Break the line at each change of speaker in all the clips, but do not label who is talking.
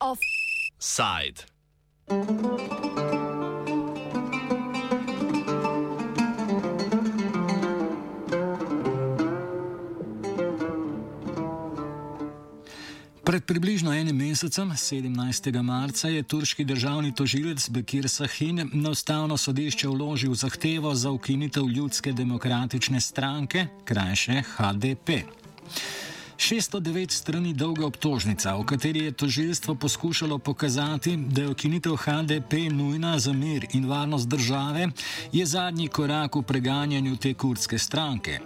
Offside.
Pred približno enim mesecem, 17. marca, je turški državni tožilec Bekir Sahin na ustavno sodišče vložil zahtevo za ukinitev ljudske demokratične stranke, krajše HDP. 609 strani dolga obtožnica, v kateri je tožilstvo poskušalo pokazati, da je ukinitev HDP nujna za mir in varnost države, je zadnji korak v preganjanju te kurdske stranke.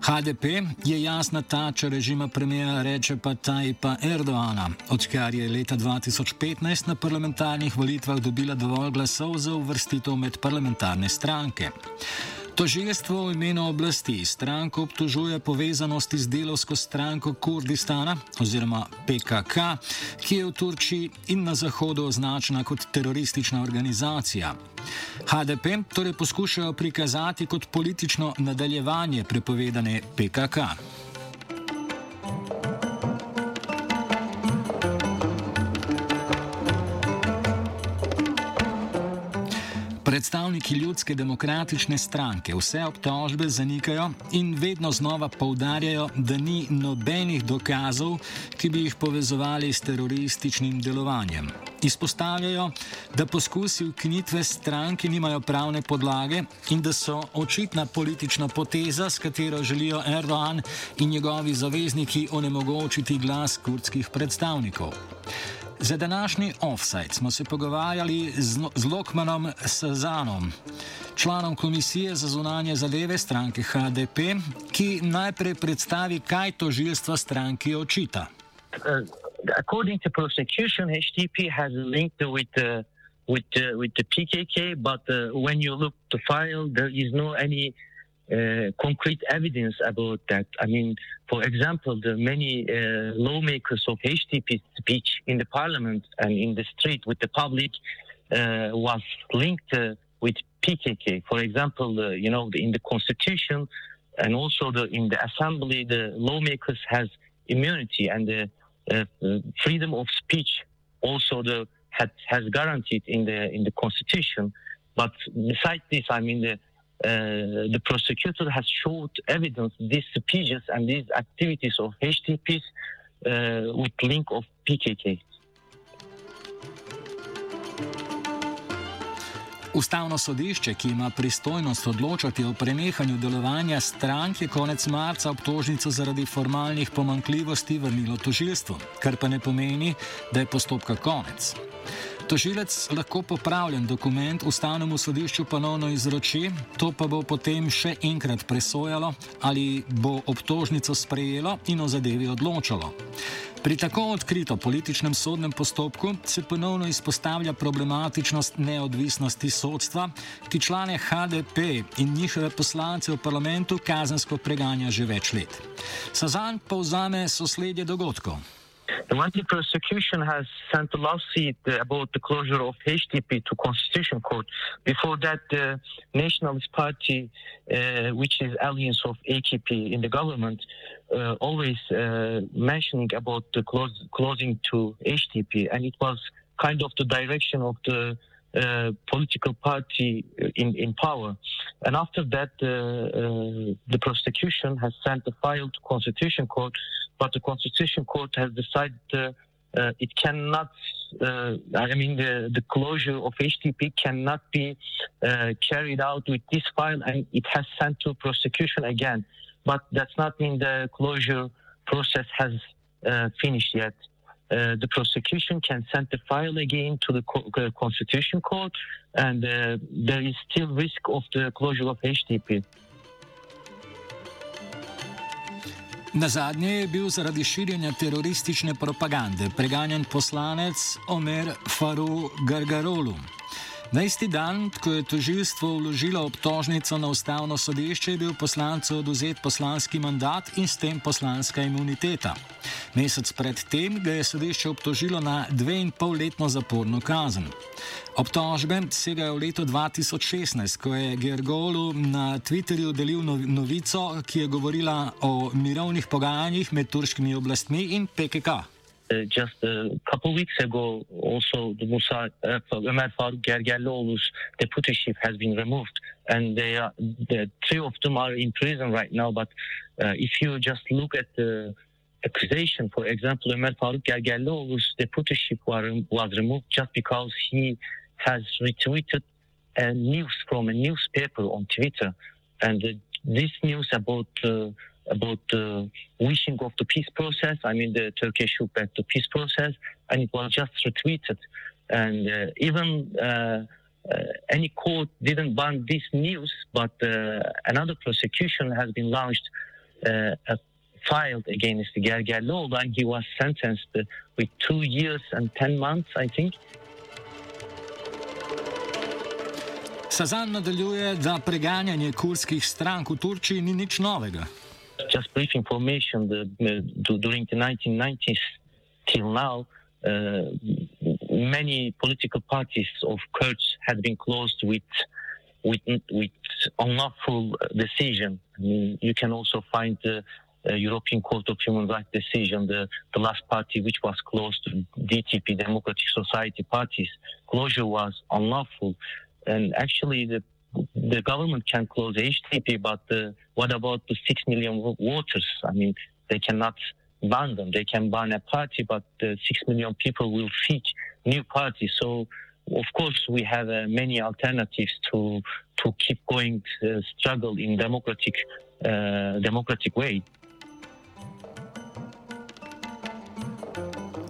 HDP je jasna tača režima premijera Rečepa Tajpa Erdoana, odkar je leta 2015 na parlamentarnih volitvah dobila dovolj glasov za uvrstitev med parlamentarne stranke. Tožilstvo v imenu oblasti stranko obtožuje povezanosti z delovsko stranko Kurdistana oziroma PKK, ki je v Turčiji in na Zahodu označena kot teroristična organizacija. HDP torej poskušajo prikazati kot politično nadaljevanje prepovedane PKK. Predstavniki ljudske demokratične stranke vse obtožbe zanikajo in vedno znova poudarjajo, da ni nobenih dokazov, ki bi jih povezovali s terorističnim delovanjem. Izpostavljajo, da poskusi ukinitve stranke nimajo pravne podlage in da so očitna politična poteza, s katero želijo Erdoğan in njegovi zavezniki onemogočiti glas kurdskih predstavnikov. Za današnji offside smo se pogovarjali z, z Lokmanom Sazanom, članom komisije za zunanje zadeve stranke HDP, ki najprej predstavi, kaj tožilstvo stranki očita.
Uh, according to prosecution, HTP has linked with the with the, with the PKK, but uh, when you look the file, there is no any uh, concrete evidence about that. I mean, for example, the many uh, lawmakers of HDP speech in the parliament and in the street with the public uh, was linked uh, with PKK. For example, you know, in the constitution and also the, in the assembly, the lawmakers has immunity and the uh, freedom of speech also the had, has guaranteed in the in the constitution. But besides this, I mean the uh, the prosecutor has showed evidence these speeches and these activities of HTPs uh, with link of PKK.
Ustavno sodišče, ki ima pristojnost odločati o prenehanju delovanja strank, je konec marca obtožnico zaradi formalnih pomankljivosti vrnilo tožilstvo, kar pa ne pomeni, da je postopka konec. Tožilec lahko popravljen dokument ustavnemu sodišču ponovno izroči, to pa bo potem še enkrat presojalo, ali bo obtožnico sprejelo in o zadevi odločalo. Pri tako odkrito političnem sodnem postopku se ponovno izpostavlja problematičnost neodvisnosti sodstva, ki člane HDP in njihove poslance v parlamentu kazensko preganja že več let. Sazan povzame sosledje dogodkov.
The anti-prosecution has sent a lawsuit about the closure of HDP to Constitution Court. Before that, the Nationalist Party, uh, which is alliance of AKP in the government, uh, always uh, mentioning about the close, closing to HDP, and it was kind of the direction of the uh, political party in, in power. And after that, uh, uh, the prosecution has sent a file to Constitution Court, but the Constitution Court has decided uh, uh, it cannot, I mean, the, the closure of HTP cannot be carried out with this file, and it has sent to prosecution again. But that's not mean the closure process has finished yet. Uh, the prosecution can send the file again to the co- uh, Constitution Court, and uh, there is still risk of the closure of HTTP.
Na zadnje je bil zaradi širjenja teroristične propagande preganjen poslanec Omer Faru Gargarolu. Na isti dan, ko je tožilstvo vložilo obtožnico na ustavno sodišče, je bil poslancu oduzet poslanski mandat in s tem poslanska imuniteta. Mesec predtem ga je sodišče obtožilo na dve in pol letno zaporno kazen. Obtožbe segajo v leto 2016, ko je Gergolu na Twitterju delil novico, ki je govorila o mirovnih pogajanjih med turškimi oblastmi in PKK.
Uh, just a couple weeks ago, also the Musa uh, Ömer Faruk Gergerlioğlu's deputyship has been removed, and they are the three of them are in prison right now. But uh, if you just look at the accusation, for example, Ömer Faruk Gergerlioğlu's deputyship was, was removed just because he has retweeted news from a newspaper on Twitter, and uh, this news about uh, about the wishing of the peace process. I mean, the Turkish should back the peace process, and it was just retweeted. And uh, even uh, uh, any court didn't ban this news, but uh, another prosecution has been launched, uh, filed against Gergerlioğlu, and he was sentenced with two years and ten months, I think.
Sazan nadaljuje, da preganjanje kurskih strank v Turčiji ni nič novega.
Just brief information, the, during the 1990s till now, uh, many political parties of Kurds had been closed with with with unlawful decision. I mean, you can also find the uh, European Court of Human Rights decision. The the last party which was closed, DTP, Democratic Society parties, closure was unlawful, and actually the the government can close HTTP, but uh, what about the six million voters? I mean, they cannot ban them. They can ban a party, but uh, six million people will seek new parties. So, of course, we have uh, many alternatives to to keep going uh, struggle in democratic uh, democratic way.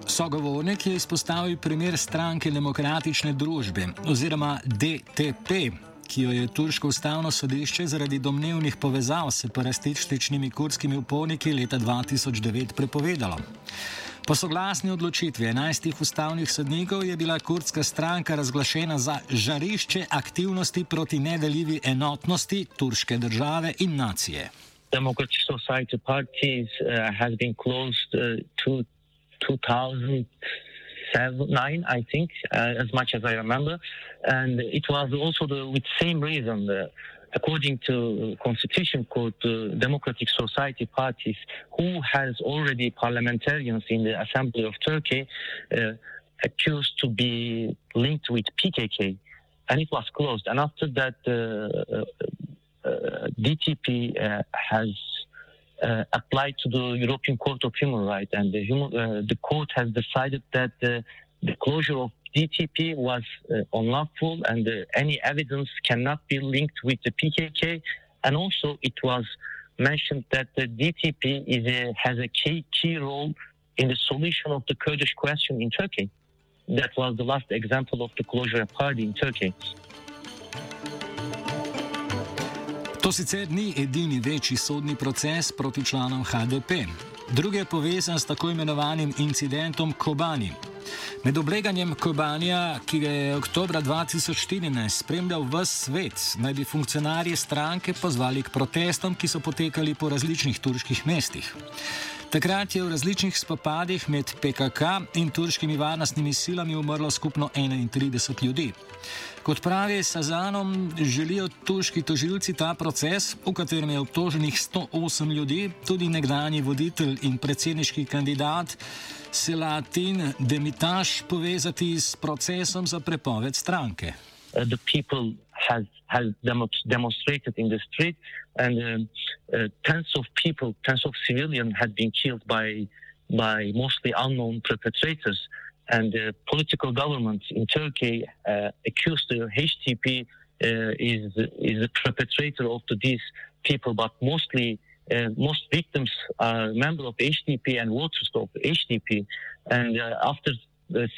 Sogovornik je izpostavil primer stranke Demokratične družbe oziroma DTP, ki jo je turško ustavno sodišče zaradi domnevnih povezav s separatističnimi kurdskimi uporniki leta 2009 prepovedalo. Po soglasni odločitvi 11 ustavnih sodnikov je bila kurdska stranka razglašena za žarišče aktivnosti proti nedeljivi enotnosti turške države in nacije.
Democratic Society parties uh, has been closed uh, to 2000 seven, nine, I think, uh, as much as I remember. And it was also the, with same reason. Uh, according to Constitution Court, uh, Democratic Society parties, who has already parliamentarians in the Assembly of Turkey, uh, accused to be linked with PKK, and it was closed. And after that, uh, uh, DTP has uh, applied to the European Court of Human Rights, and the, human, uh, the court has decided that uh, the closure of DTP was uh, unlawful, and uh, any evidence cannot be linked with the PKK. And also, it was mentioned that the DTP is a, has a key, key role in the solution of the Kurdish question in Turkey. That was the last example of the closure of a party in Turkey.
To sicer ni edini večji sodni proces proti članom HDP. Drugi je povezan s tako imenovanim incidentom Kobani. Med obleganjem Kobanija, ki ga je oktober 2014 spremljal v svet, naj bi funkcionarji stranke pozvali k protestom, ki so potekali po različnih turških mestih. Takrat je v različnih spopadih med PKK in turškimi varnostnimi silami umrlo skupno 31 ljudi. Kot pravi Sazanom, želijo turški tožilci ta proces, v katerem je obtoženih 108 ljudi, tudi nekdani voditelj in predsedniški kandidat Selatin Demitaš, povezati s procesom za prepoved stranke.
Uh, has has demonstrated in the street, and um, uh, tens of people, tens of civilians, had been killed by by mostly unknown perpetrators. And the political government in Turkey uh, accused the HTP uh, is is the perpetrator of these people, but mostly. Uh, most victims are members of HDP and voters of HDP. And uh, after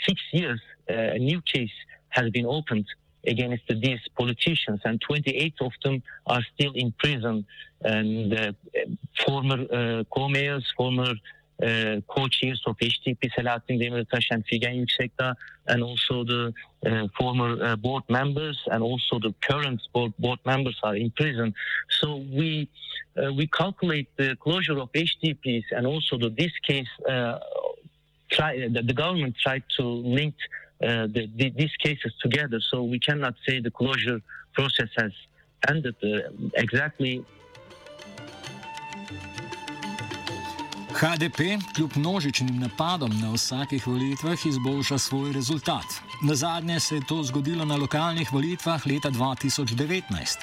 six years, a new case has been opened against these politicians, and 28 of them are still in prison. And uh, former uh, co-mayors, former uh, co-chairs of HDP, Selahattin Demirtaş and Figen Yüksekdağ, and also the uh, former uh, board members and also the current board, board members are in prison. So we uh, we calculate the closure of HDPs and also the, this case. Uh, try, the, government tried to link the, the, these cases together, so we cannot say the closure process has ended exactly
HDP kljub množičnim napadom na vsakih volitvah izboljša svoj rezultat. Na zadnje se je to zgodilo na lokalnih volitvah leta 2019.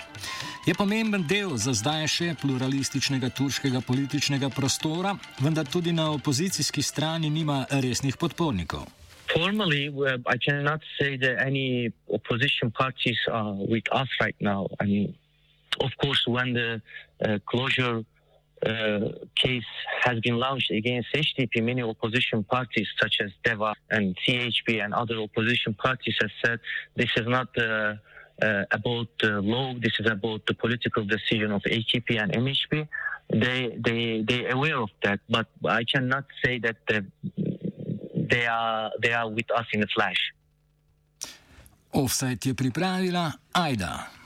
Je pomemben del za zdaj še pluralističnega turškega političnega prostora, vendar tudi na opozicijski strani nima resnih podpornikov.
Formally, I cannot say that any opposition parties are with us right now. I mean, of course, when the uh, closure Uh, case has been launched against HDP, many opposition parties such as DEVA and CHP and other opposition parties have said this is not uh, uh, about the law, this is about the political decision of HDP and MHP. They they they aware of that, but I cannot say that the, they are they are with us in the flash.
Offside je pripravila Aida.